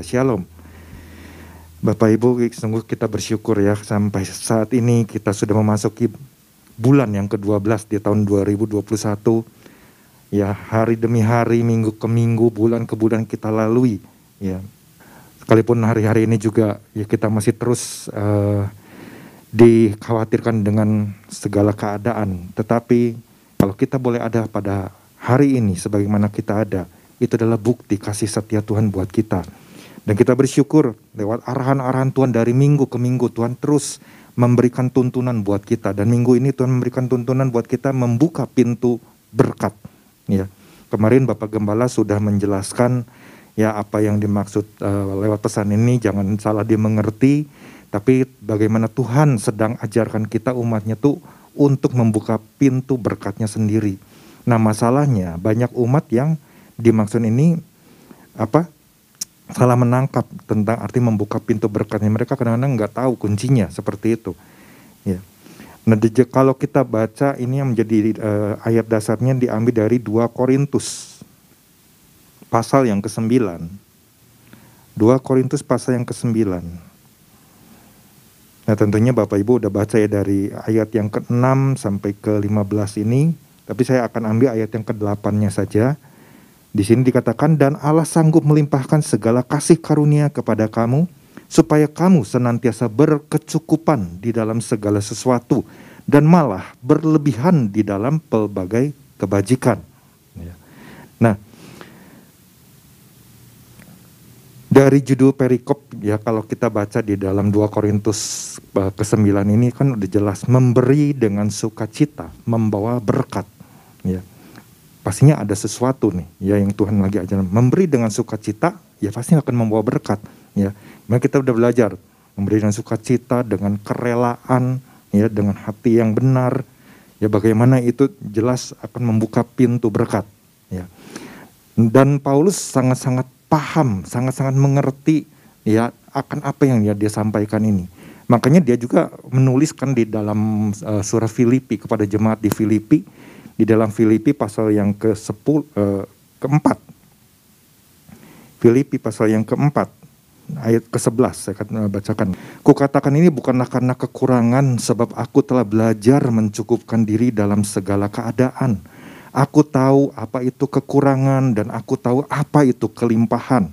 Shalom. Bapak Ibu, sungguh kita bersyukur ya sampai saat ini kita sudah memasuki bulan yang ke-12 di tahun 2021. Ya, hari demi hari, minggu ke minggu, bulan ke bulan kita lalui. Ya, sekalipun hari-hari ini juga ya kita masih terus uh, dikhawatirkan dengan segala keadaan. Tetapi kalau kita boleh ada pada hari ini sebagaimana kita ada, itu adalah bukti kasih setia Tuhan buat kita dan kita bersyukur lewat arahan-arahan Tuhan dari minggu ke minggu Tuhan terus memberikan tuntunan buat kita dan minggu ini Tuhan memberikan tuntunan buat kita membuka pintu berkat. Ya. Kemarin Bapak Gembala sudah menjelaskan ya apa yang dimaksud uh, lewat pesan ini jangan salah dimengerti tapi bagaimana Tuhan sedang ajarkan kita umatnya tuh untuk membuka pintu berkatnya sendiri. Nah masalahnya banyak umat yang dimaksud ini apa salah menangkap tentang arti membuka pintu berkatnya. Mereka kadang-kadang nggak tahu kuncinya seperti itu. Ya. Nah di, kalau kita baca ini yang menjadi uh, ayat dasarnya diambil dari 2 Korintus pasal yang ke-9 2 Korintus pasal yang ke-9 nah tentunya Bapak Ibu udah baca ya dari ayat yang ke-6 sampai ke-15 ini. Tapi saya akan ambil ayat yang ke-8-nya saja di sini dikatakan dan Allah sanggup melimpahkan segala kasih karunia kepada kamu supaya kamu senantiasa berkecukupan di dalam segala sesuatu dan malah berlebihan di dalam pelbagai kebajikan. Ya. Nah, dari judul perikop ya kalau kita baca di dalam 2 Korintus eh, ke-9 ini kan udah jelas memberi dengan sukacita membawa berkat ya pastinya ada sesuatu nih ya yang Tuhan lagi ajar memberi dengan sukacita ya pasti akan membawa berkat ya. Memang kita udah belajar memberi dengan sukacita dengan kerelaan ya dengan hati yang benar ya bagaimana itu jelas akan membuka pintu berkat ya. Dan Paulus sangat-sangat paham sangat-sangat mengerti ya akan apa yang dia, dia sampaikan ini. Makanya dia juga menuliskan di dalam uh, surah Filipi kepada jemaat di Filipi di dalam Filipi pasal yang ke-10 eh, keempat. Filipi pasal yang keempat ayat ke-11 saya akan eh, bacakan. Kukatakan ini bukanlah karena kekurangan sebab aku telah belajar mencukupkan diri dalam segala keadaan. Aku tahu apa itu kekurangan dan aku tahu apa itu kelimpahan.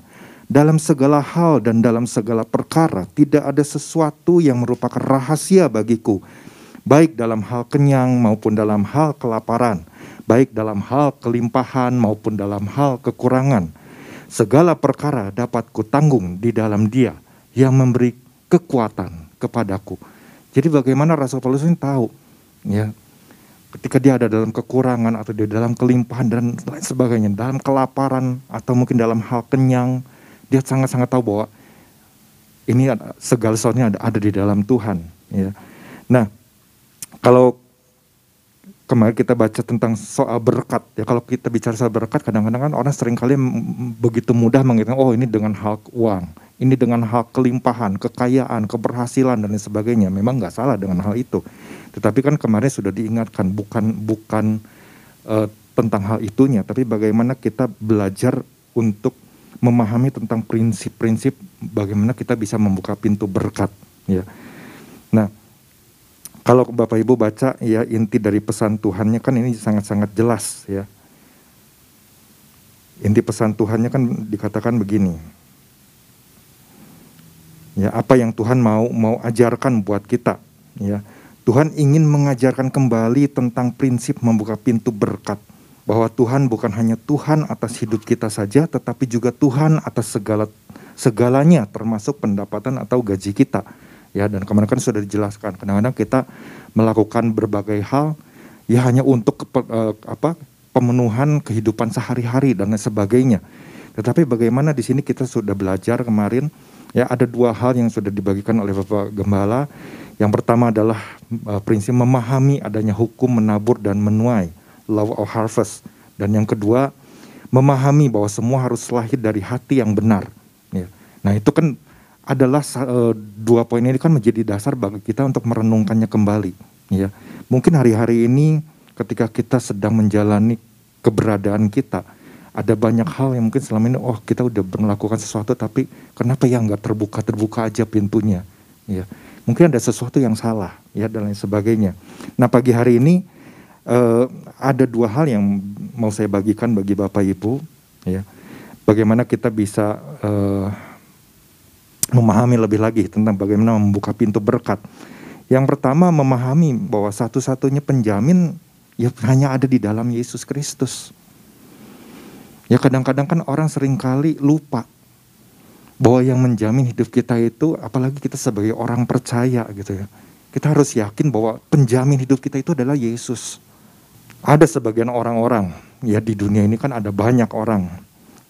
Dalam segala hal dan dalam segala perkara tidak ada sesuatu yang merupakan rahasia bagiku baik dalam hal kenyang maupun dalam hal kelaparan, baik dalam hal kelimpahan maupun dalam hal kekurangan. Segala perkara dapat kutanggung di dalam Dia yang memberi kekuatan kepadaku. Jadi bagaimana Rasul Paulus ini tahu ya ketika dia ada dalam kekurangan atau di dalam kelimpahan dan lain sebagainya, dalam kelaparan atau mungkin dalam hal kenyang, dia sangat-sangat tahu bahwa ini segala sesuatunya ada, ada di dalam Tuhan. Ya. Nah, kalau kemarin kita baca tentang soal berkat ya kalau kita bicara soal berkat kadang-kadang kan orang sering kali begitu mudah mengatakan oh ini dengan hal uang ini dengan hal kelimpahan kekayaan keberhasilan dan sebagainya. Memang nggak salah dengan hal itu. Tetapi kan kemarin sudah diingatkan bukan bukan uh, tentang hal itunya tapi bagaimana kita belajar untuk memahami tentang prinsip-prinsip bagaimana kita bisa membuka pintu berkat ya kalau Bapak Ibu baca ya inti dari pesan Tuhannya kan ini sangat-sangat jelas ya. Inti pesan Tuhannya kan dikatakan begini. Ya, apa yang Tuhan mau mau ajarkan buat kita ya. Tuhan ingin mengajarkan kembali tentang prinsip membuka pintu berkat bahwa Tuhan bukan hanya Tuhan atas hidup kita saja tetapi juga Tuhan atas segala segalanya termasuk pendapatan atau gaji kita ya dan kemarin kan sudah dijelaskan kadang-kadang kita melakukan berbagai hal ya hanya untuk uh, apa pemenuhan kehidupan sehari-hari dan sebagainya. Tetapi bagaimana di sini kita sudah belajar kemarin ya ada dua hal yang sudah dibagikan oleh Bapak Gembala. Yang pertama adalah uh, prinsip memahami adanya hukum menabur dan menuai law of harvest. Dan yang kedua memahami bahwa semua harus lahir dari hati yang benar ya. Nah itu kan adalah uh, dua poin ini kan menjadi dasar bagi kita untuk merenungkannya kembali ya. Mungkin hari-hari ini ketika kita sedang menjalani keberadaan kita ada banyak hal yang mungkin selama ini oh kita udah melakukan sesuatu tapi kenapa ya nggak terbuka terbuka aja pintunya ya. Mungkin ada sesuatu yang salah ya dan lain sebagainya. Nah pagi hari ini uh, ada dua hal yang mau saya bagikan bagi bapak ibu ya. Bagaimana kita bisa uh, memahami lebih lagi tentang bagaimana membuka pintu berkat yang pertama memahami bahwa satu-satunya penjamin ya hanya ada di dalam Yesus Kristus Ya kadang-kadang kan orang sering kali lupa bahwa yang menjamin hidup kita itu apalagi kita sebagai orang percaya gitu ya. Kita harus yakin bahwa penjamin hidup kita itu adalah Yesus. Ada sebagian orang-orang ya di dunia ini kan ada banyak orang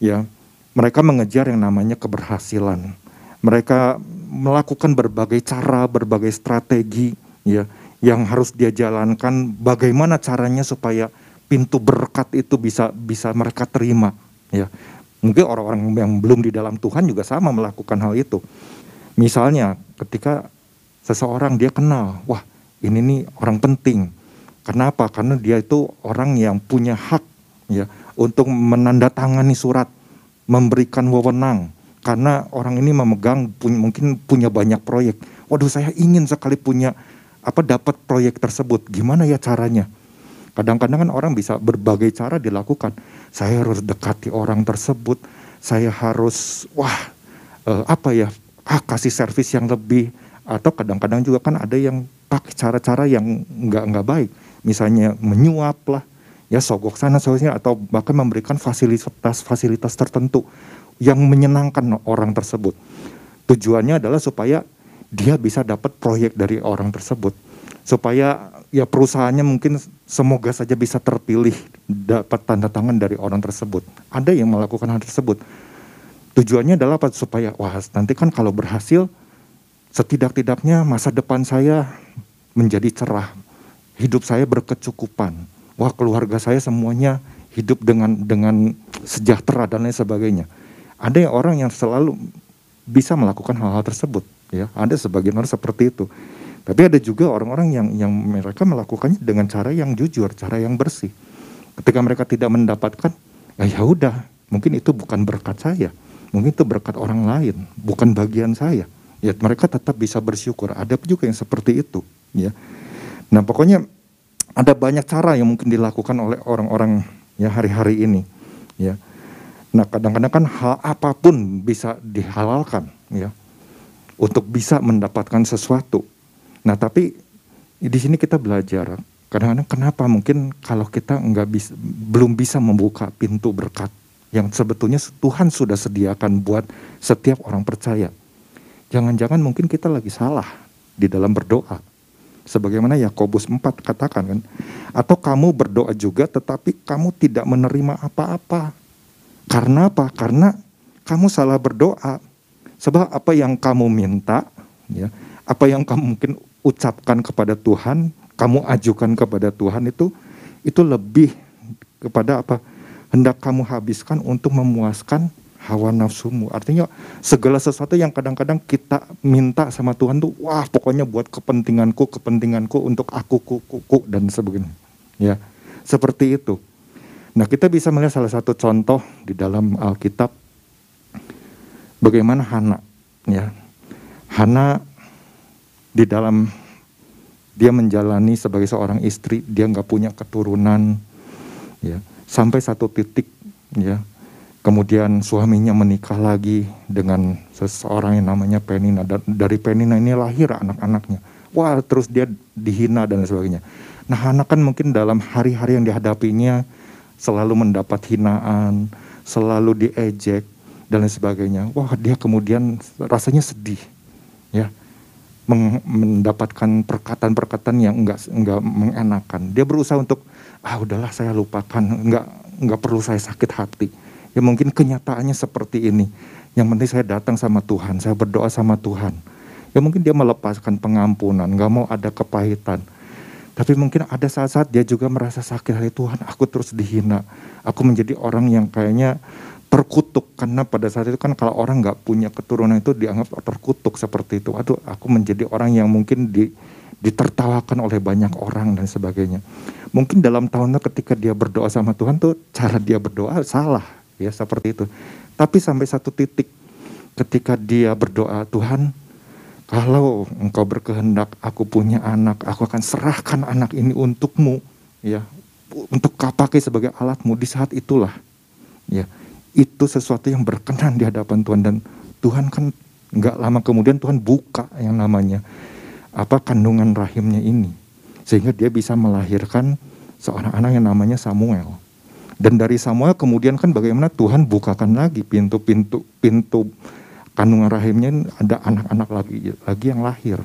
ya. Mereka mengejar yang namanya keberhasilan. Mereka melakukan berbagai cara, berbagai strategi ya yang harus dia jalankan. Bagaimana caranya supaya pintu berkat itu bisa bisa mereka terima ya. Mungkin orang-orang yang belum di dalam Tuhan juga sama melakukan hal itu. Misalnya ketika seseorang dia kenal wah ini nih orang penting. Kenapa? Karena dia itu orang yang punya hak ya untuk menandatangani surat memberikan wewenang karena orang ini memegang punya, mungkin punya banyak proyek. Waduh saya ingin sekali punya apa dapat proyek tersebut. Gimana ya caranya? Kadang-kadang kan orang bisa berbagai cara dilakukan. Saya harus dekati orang tersebut, saya harus wah uh, apa ya ah kasih servis yang lebih. Atau kadang-kadang juga kan ada yang pakai cara-cara yang nggak nggak baik, misalnya menyuap lah, ya sogok sana sogoknya atau bahkan memberikan fasilitas-fasilitas tertentu yang menyenangkan orang tersebut. Tujuannya adalah supaya dia bisa dapat proyek dari orang tersebut, supaya ya perusahaannya mungkin semoga saja bisa terpilih dapat tanda tangan dari orang tersebut. Ada yang melakukan hal tersebut. Tujuannya adalah apa? Supaya wah nanti kan kalau berhasil setidak-tidaknya masa depan saya menjadi cerah. Hidup saya berkecukupan. Wah keluarga saya semuanya hidup dengan dengan sejahtera dan lain sebagainya. Ada yang orang yang selalu bisa melakukan hal-hal tersebut ya. Ada sebagian orang seperti itu. Tapi ada juga orang-orang yang yang mereka melakukannya dengan cara yang jujur, cara yang bersih. Ketika mereka tidak mendapatkan, ya, ya udah, mungkin itu bukan berkat saya, mungkin itu berkat orang lain, bukan bagian saya. Ya mereka tetap bisa bersyukur. Ada juga yang seperti itu, ya. Nah pokoknya ada banyak cara yang mungkin dilakukan oleh orang-orang ya hari-hari ini, ya. Nah kadang-kadang kan hal apa pun bisa dihalalkan, ya, untuk bisa mendapatkan sesuatu Nah tapi di sini kita belajar kadang-kadang kenapa mungkin kalau kita nggak bisa belum bisa membuka pintu berkat yang sebetulnya Tuhan sudah sediakan buat setiap orang percaya. Jangan-jangan mungkin kita lagi salah di dalam berdoa. Sebagaimana Yakobus 4 katakan kan, atau kamu berdoa juga tetapi kamu tidak menerima apa-apa. Karena apa? Karena kamu salah berdoa. Sebab apa yang kamu minta, ya, apa yang kamu mungkin ucapkan kepada Tuhan, kamu ajukan kepada Tuhan itu itu lebih kepada apa? Hendak kamu habiskan untuk memuaskan hawa nafsumu. Artinya segala sesuatu yang kadang-kadang kita minta sama Tuhan tuh wah pokoknya buat kepentinganku, kepentinganku untuk aku kuku dan sebagainya. Ya. Seperti itu. Nah, kita bisa melihat salah satu contoh di dalam Alkitab bagaimana Hana ya. Hana di dalam dia menjalani sebagai seorang istri, dia nggak punya keturunan, ya sampai satu titik, ya kemudian suaminya menikah lagi dengan seseorang yang namanya Penina dan dari Penina ini lahir anak-anaknya, wah terus dia dihina dan sebagainya. Nah anak kan mungkin dalam hari-hari yang dihadapinya selalu mendapat hinaan, selalu diejek dan lain sebagainya. Wah dia kemudian rasanya sedih, ya mendapatkan perkataan-perkataan yang enggak enggak mengenakan. Dia berusaha untuk ah udahlah saya lupakan, enggak enggak perlu saya sakit hati. Ya mungkin kenyataannya seperti ini. Yang penting saya datang sama Tuhan, saya berdoa sama Tuhan. Ya mungkin dia melepaskan pengampunan, enggak mau ada kepahitan. Tapi mungkin ada saat-saat dia juga merasa sakit hati Tuhan, aku terus dihina. Aku menjadi orang yang kayaknya terkutuk karena pada saat itu kan kalau orang nggak punya keturunan itu dianggap terkutuk seperti itu. Aduh, aku menjadi orang yang mungkin di, ditertawakan oleh banyak orang dan sebagainya. Mungkin dalam tahunnya ketika dia berdoa sama Tuhan tuh cara dia berdoa salah ya seperti itu. Tapi sampai satu titik ketika dia berdoa, Tuhan, kalau engkau berkehendak aku punya anak, aku akan serahkan anak ini untukmu, ya, untuk kau pakai sebagai alatmu di saat itulah, ya, itu sesuatu yang berkenan di hadapan Tuhan dan Tuhan kan nggak lama kemudian Tuhan buka yang namanya apa kandungan rahimnya ini. Sehingga dia bisa melahirkan seorang anak yang namanya Samuel. Dan dari Samuel kemudian kan bagaimana Tuhan bukakan lagi pintu-pintu pintu kandungan rahimnya ada anak-anak lagi lagi yang lahir.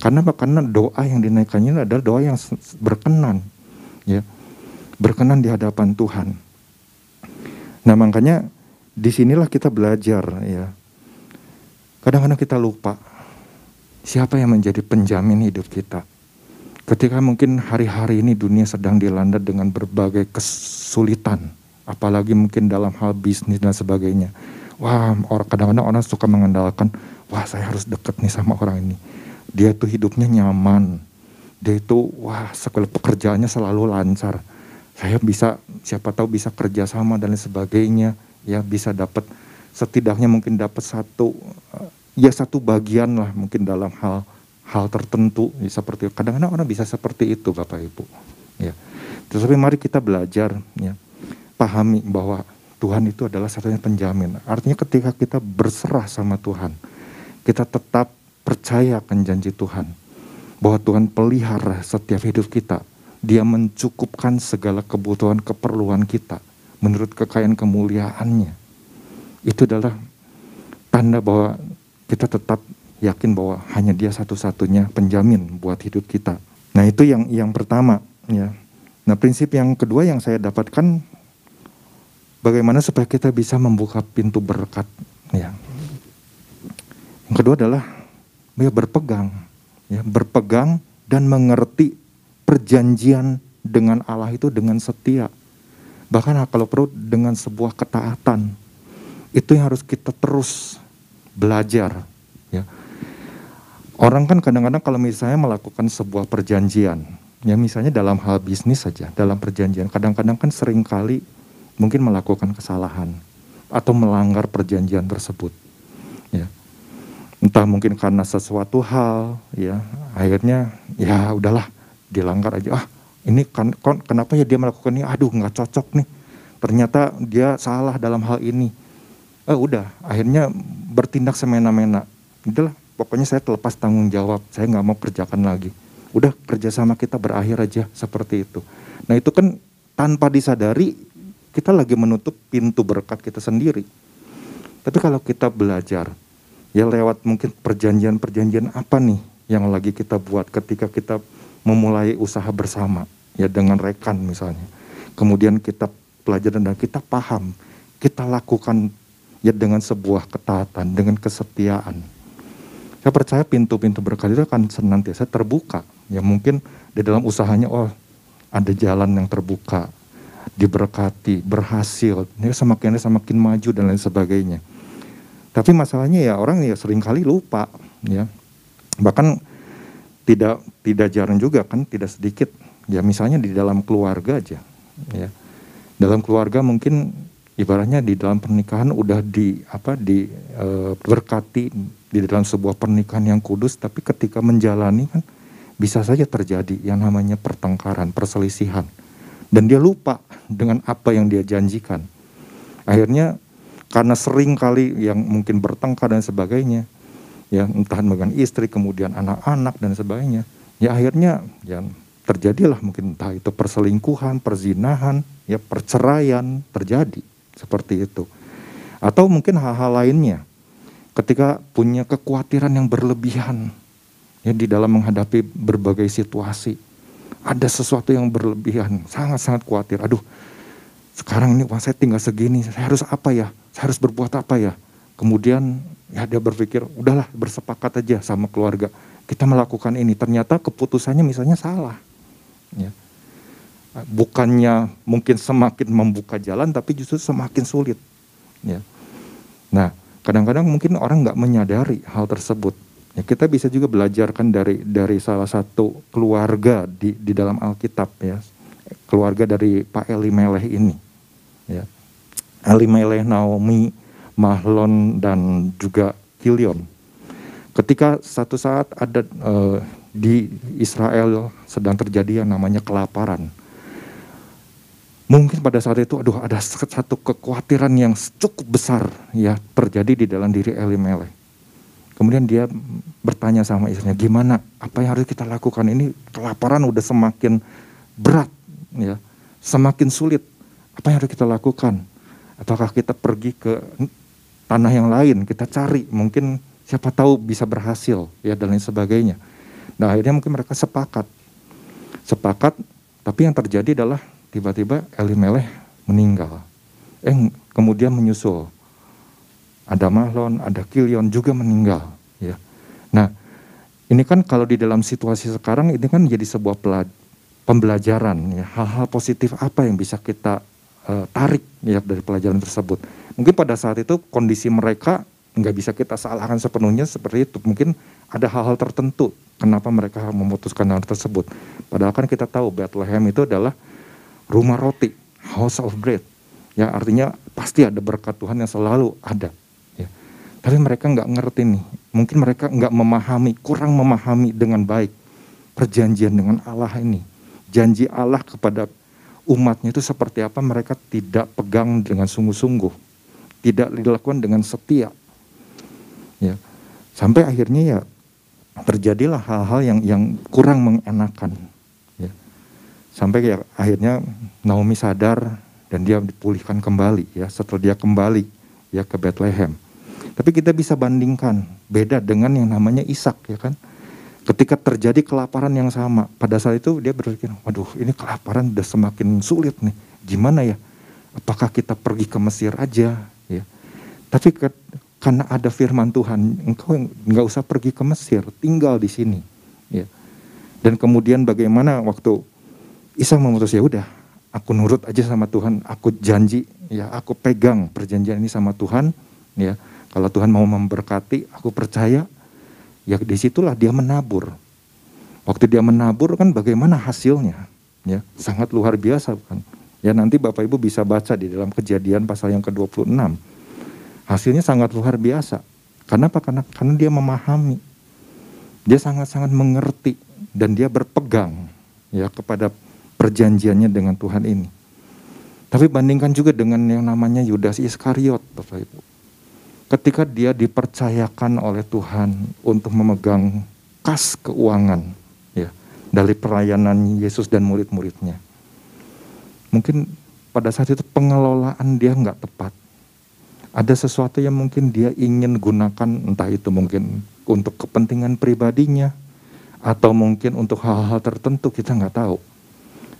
Karena karena doa yang dinaikkannya adalah doa yang berkenan, ya, berkenan di hadapan Tuhan. Nah makanya di sinilah kita belajar ya. Kadang-kadang kita lupa siapa yang menjadi penjamin hidup kita. Ketika mungkin hari-hari ini dunia sedang dilanda dengan berbagai kesulitan, apalagi mungkin dalam hal bisnis dan sebagainya. Wah, orang kadang-kadang orang suka mengandalkan, wah saya harus deket nih sama orang ini. Dia itu hidupnya nyaman, dia itu wah segala pekerjaannya selalu lancar. Saya bisa siapa tahu bisa kerja sama dan lain sebagainya, ya bisa dapat setidaknya mungkin dapat satu ya satu bagian lah mungkin dalam hal hal tertentu. Ya, seperti kadang-kadang orang bisa seperti itu Bapak Ibu. Ya. Tetapi mari kita belajar ya pahami bahwa Tuhan itu adalah satunya penjamin artinya ketika kita berserah sama Tuhan kita tetap percaya akan janji Tuhan bahwa Tuhan pelihara setiap hidup kita dia mencukupkan segala kebutuhan keperluan kita menurut kekayaan kemuliaannya itu adalah tanda bahwa kita tetap yakin bahwa hanya dia satu-satunya penjamin buat hidup kita. Nah itu yang yang pertama ya. Nah prinsip yang kedua yang saya dapatkan bagaimana supaya kita bisa membuka pintu berkat ya. Yang kedua adalah ya berpegang ya berpegang dan mengerti perjanjian dengan Allah itu dengan setia. Bahkan kalau perlu dengan sebuah ketaatan. Itu yang harus kita terus belajar ya Orang kan kadang-kadang kalau misalnya melakukan sebuah perjanjian, ya misalnya dalam hal bisnis saja, dalam perjanjian, kadang-kadang kan sering kali mungkin melakukan kesalahan atau melanggar perjanjian tersebut. Ya. Entah mungkin karena sesuatu hal, ya akhirnya ya udahlah dilanggar aja. Ah ini kan, kon, kenapa ya dia melakukan ini? Aduh nggak cocok nih. Ternyata dia salah dalam hal ini. Eh udah, akhirnya bertindak semena-mena. Itulah pokoknya saya terlepas tanggung jawab, saya nggak mau kerjakan lagi. Udah kerjasama kita berakhir aja seperti itu. Nah itu kan tanpa disadari kita lagi menutup pintu berkat kita sendiri. Tapi kalau kita belajar, ya lewat mungkin perjanjian-perjanjian apa nih yang lagi kita buat ketika kita memulai usaha bersama, ya dengan rekan misalnya. Kemudian kita pelajaran dan kita paham, kita lakukan ya dengan sebuah ketaatan, dengan kesetiaan saya percaya pintu-pintu berkat itu akan senantiasa terbuka. Ya mungkin di dalam usahanya, oh ada jalan yang terbuka, diberkati, berhasil, ini semakin semakin maju dan lain sebagainya. Tapi masalahnya ya orang ya sering kali lupa, ya bahkan tidak tidak jarang juga kan tidak sedikit ya misalnya di dalam keluarga aja, ya dalam keluarga mungkin ibaratnya di dalam pernikahan udah di apa diberkati e, di dalam sebuah pernikahan yang kudus, tapi ketika menjalani kan bisa saja terjadi yang namanya pertengkaran, perselisihan. Dan dia lupa dengan apa yang dia janjikan. Akhirnya karena sering kali yang mungkin bertengkar dan sebagainya, ya entah dengan istri, kemudian anak-anak dan sebagainya, ya akhirnya ya terjadilah mungkin entah itu perselingkuhan, perzinahan, ya perceraian terjadi seperti itu. Atau mungkin hal-hal lainnya ketika punya kekhawatiran yang berlebihan ya di dalam menghadapi berbagai situasi. Ada sesuatu yang berlebihan, sangat-sangat khawatir. Aduh, sekarang ini wah saya tinggal segini, saya harus apa ya? Saya harus berbuat apa ya? Kemudian ya dia berpikir, udahlah bersepakat aja sama keluarga. Kita melakukan ini, ternyata keputusannya misalnya salah. Ya. Bukannya mungkin semakin membuka jalan, tapi justru semakin sulit. Ya. Nah, kadang-kadang mungkin orang nggak menyadari hal tersebut. Ya, kita bisa juga belajarkan dari dari salah satu keluarga di di dalam Alkitab ya, keluarga dari Pak Eli Meleh ini. Ya. Elimelech, Naomi, Mahlon dan juga Kilion. Ketika satu saat ada uh, di Israel sedang terjadi yang namanya kelaparan. Mungkin pada saat itu aduh ada satu kekhawatiran yang cukup besar ya terjadi di dalam diri Elimelech. Kemudian dia bertanya sama istrinya, gimana? Apa yang harus kita lakukan? Ini kelaparan udah semakin berat, ya, semakin sulit. Apa yang harus kita lakukan? Apakah kita pergi ke tanah yang lain, kita cari, mungkin siapa tahu bisa berhasil, ya dan lain sebagainya. Nah akhirnya mungkin mereka sepakat, sepakat, tapi yang terjadi adalah tiba-tiba Elimelech meninggal. Eh kemudian menyusul ada Mahlon, ada Kilion juga meninggal. Ya. Nah, ini kan kalau di dalam situasi sekarang ini kan jadi sebuah pembelajaran, ya. hal-hal positif apa yang bisa kita uh, tarik ya dari pelajaran tersebut. Mungkin pada saat itu kondisi mereka nggak bisa kita salahkan sepenuhnya seperti itu. Mungkin ada hal-hal tertentu kenapa mereka memutuskan hal tersebut. Padahal kan kita tahu Bethlehem itu adalah rumah roti, house of bread. Ya artinya pasti ada berkat Tuhan yang selalu ada. Tapi mereka nggak ngerti nih, mungkin mereka nggak memahami, kurang memahami dengan baik perjanjian dengan Allah ini. Janji Allah kepada umatnya itu seperti apa mereka tidak pegang dengan sungguh-sungguh. Tidak dilakukan dengan setia. Ya. Sampai akhirnya ya terjadilah hal-hal yang yang kurang mengenakan. Ya. Sampai ya akhirnya Naomi sadar dan dia dipulihkan kembali ya setelah dia kembali ya ke Bethlehem. Tapi kita bisa bandingkan beda dengan yang namanya Ishak ya kan. Ketika terjadi kelaparan yang sama, pada saat itu dia berpikir, waduh ini kelaparan udah semakin sulit nih. Gimana ya? Apakah kita pergi ke Mesir aja? Ya. Tapi ke, karena ada firman Tuhan, engkau nggak usah pergi ke Mesir, tinggal di sini. Ya. Dan kemudian bagaimana waktu Ishak memutus ya udah, aku nurut aja sama Tuhan, aku janji, ya aku pegang perjanjian ini sama Tuhan, ya kalau Tuhan mau memberkati, aku percaya, ya di situlah dia menabur. Waktu dia menabur kan bagaimana hasilnya, ya sangat luar biasa kan. Ya nanti Bapak Ibu bisa baca di dalam kejadian pasal yang ke-26. Hasilnya sangat luar biasa. Karena apa? Karena, karena dia memahami. Dia sangat-sangat mengerti dan dia berpegang ya kepada perjanjiannya dengan Tuhan ini. Tapi bandingkan juga dengan yang namanya Yudas Iskariot, Bapak Ibu ketika dia dipercayakan oleh Tuhan untuk memegang kas keuangan ya dari pelayanan Yesus dan murid-muridnya. Mungkin pada saat itu pengelolaan dia nggak tepat. Ada sesuatu yang mungkin dia ingin gunakan entah itu mungkin untuk kepentingan pribadinya atau mungkin untuk hal-hal tertentu kita nggak tahu.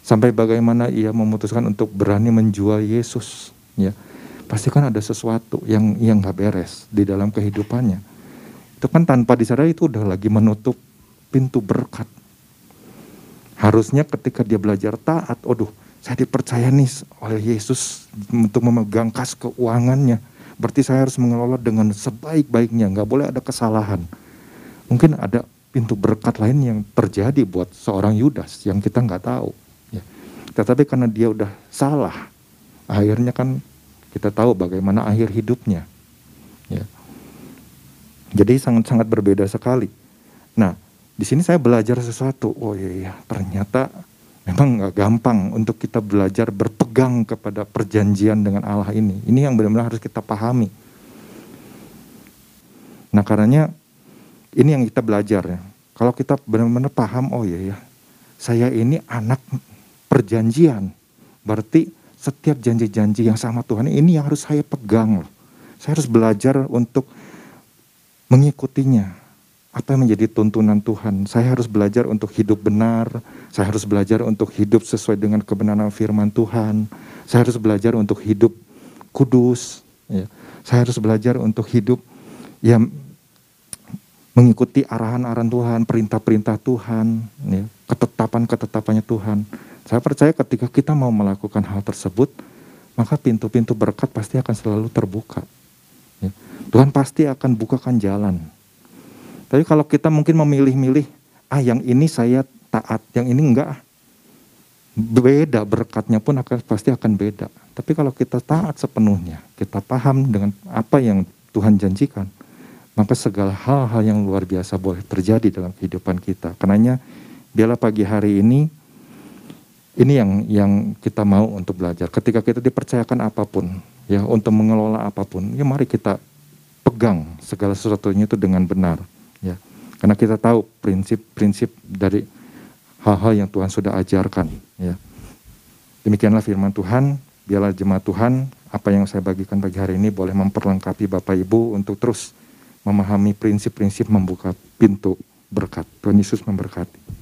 Sampai bagaimana ia memutuskan untuk berani menjual Yesus ya pasti kan ada sesuatu yang yang nggak beres di dalam kehidupannya. Itu kan tanpa disadari itu udah lagi menutup pintu berkat. Harusnya ketika dia belajar taat, aduh saya dipercaya nih oleh Yesus untuk memegang kas keuangannya. Berarti saya harus mengelola dengan sebaik-baiknya, nggak boleh ada kesalahan. Mungkin ada pintu berkat lain yang terjadi buat seorang Yudas yang kita nggak tahu. Ya. Tetapi karena dia udah salah, akhirnya kan kita tahu bagaimana akhir hidupnya. Ya. Jadi sangat-sangat berbeda sekali. Nah, di sini saya belajar sesuatu. Oh iya, iya ternyata memang nggak gampang untuk kita belajar berpegang kepada perjanjian dengan Allah ini. Ini yang benar-benar harus kita pahami. Nah, karenanya ini yang kita belajar ya. Kalau kita benar-benar paham, oh iya ya, saya ini anak perjanjian. Berarti setiap janji-janji yang sama Tuhan ini yang harus saya pegang. Saya harus belajar untuk mengikutinya. Apa yang menjadi tuntunan Tuhan? Saya harus belajar untuk hidup benar. Saya harus belajar untuk hidup sesuai dengan kebenaran firman Tuhan. Saya harus belajar untuk hidup kudus. Ya. Saya harus belajar untuk hidup yang mengikuti arahan-arahan Tuhan, perintah-perintah Tuhan, ya. ketetapan-ketetapannya Tuhan. Saya percaya ketika kita mau melakukan hal tersebut, maka pintu-pintu berkat pasti akan selalu terbuka. Ya. Tuhan pasti akan bukakan jalan. Tapi kalau kita mungkin memilih-milih, ah yang ini saya taat, yang ini enggak, beda berkatnya pun akan pasti akan beda. Tapi kalau kita taat sepenuhnya, kita paham dengan apa yang Tuhan janjikan, maka segala hal-hal yang luar biasa boleh terjadi dalam kehidupan kita. Karenanya, biarlah pagi hari ini ini yang yang kita mau untuk belajar. Ketika kita dipercayakan apa pun, ya untuk mengelola apa pun, ya mari kita pegang segala sesuatunya itu dengan benar, ya. Karena kita tahu prinsip-prinsip dari hal-hal yang Tuhan sudah ajarkan, ya. Demikianlah firman Tuhan biarlah jemaat Tuhan, apa yang saya bagikan pagi hari ini boleh memperlengkapi Bapak Ibu untuk terus memahami prinsip-prinsip membuka pintu berkat. Tuhan Yesus memberkati.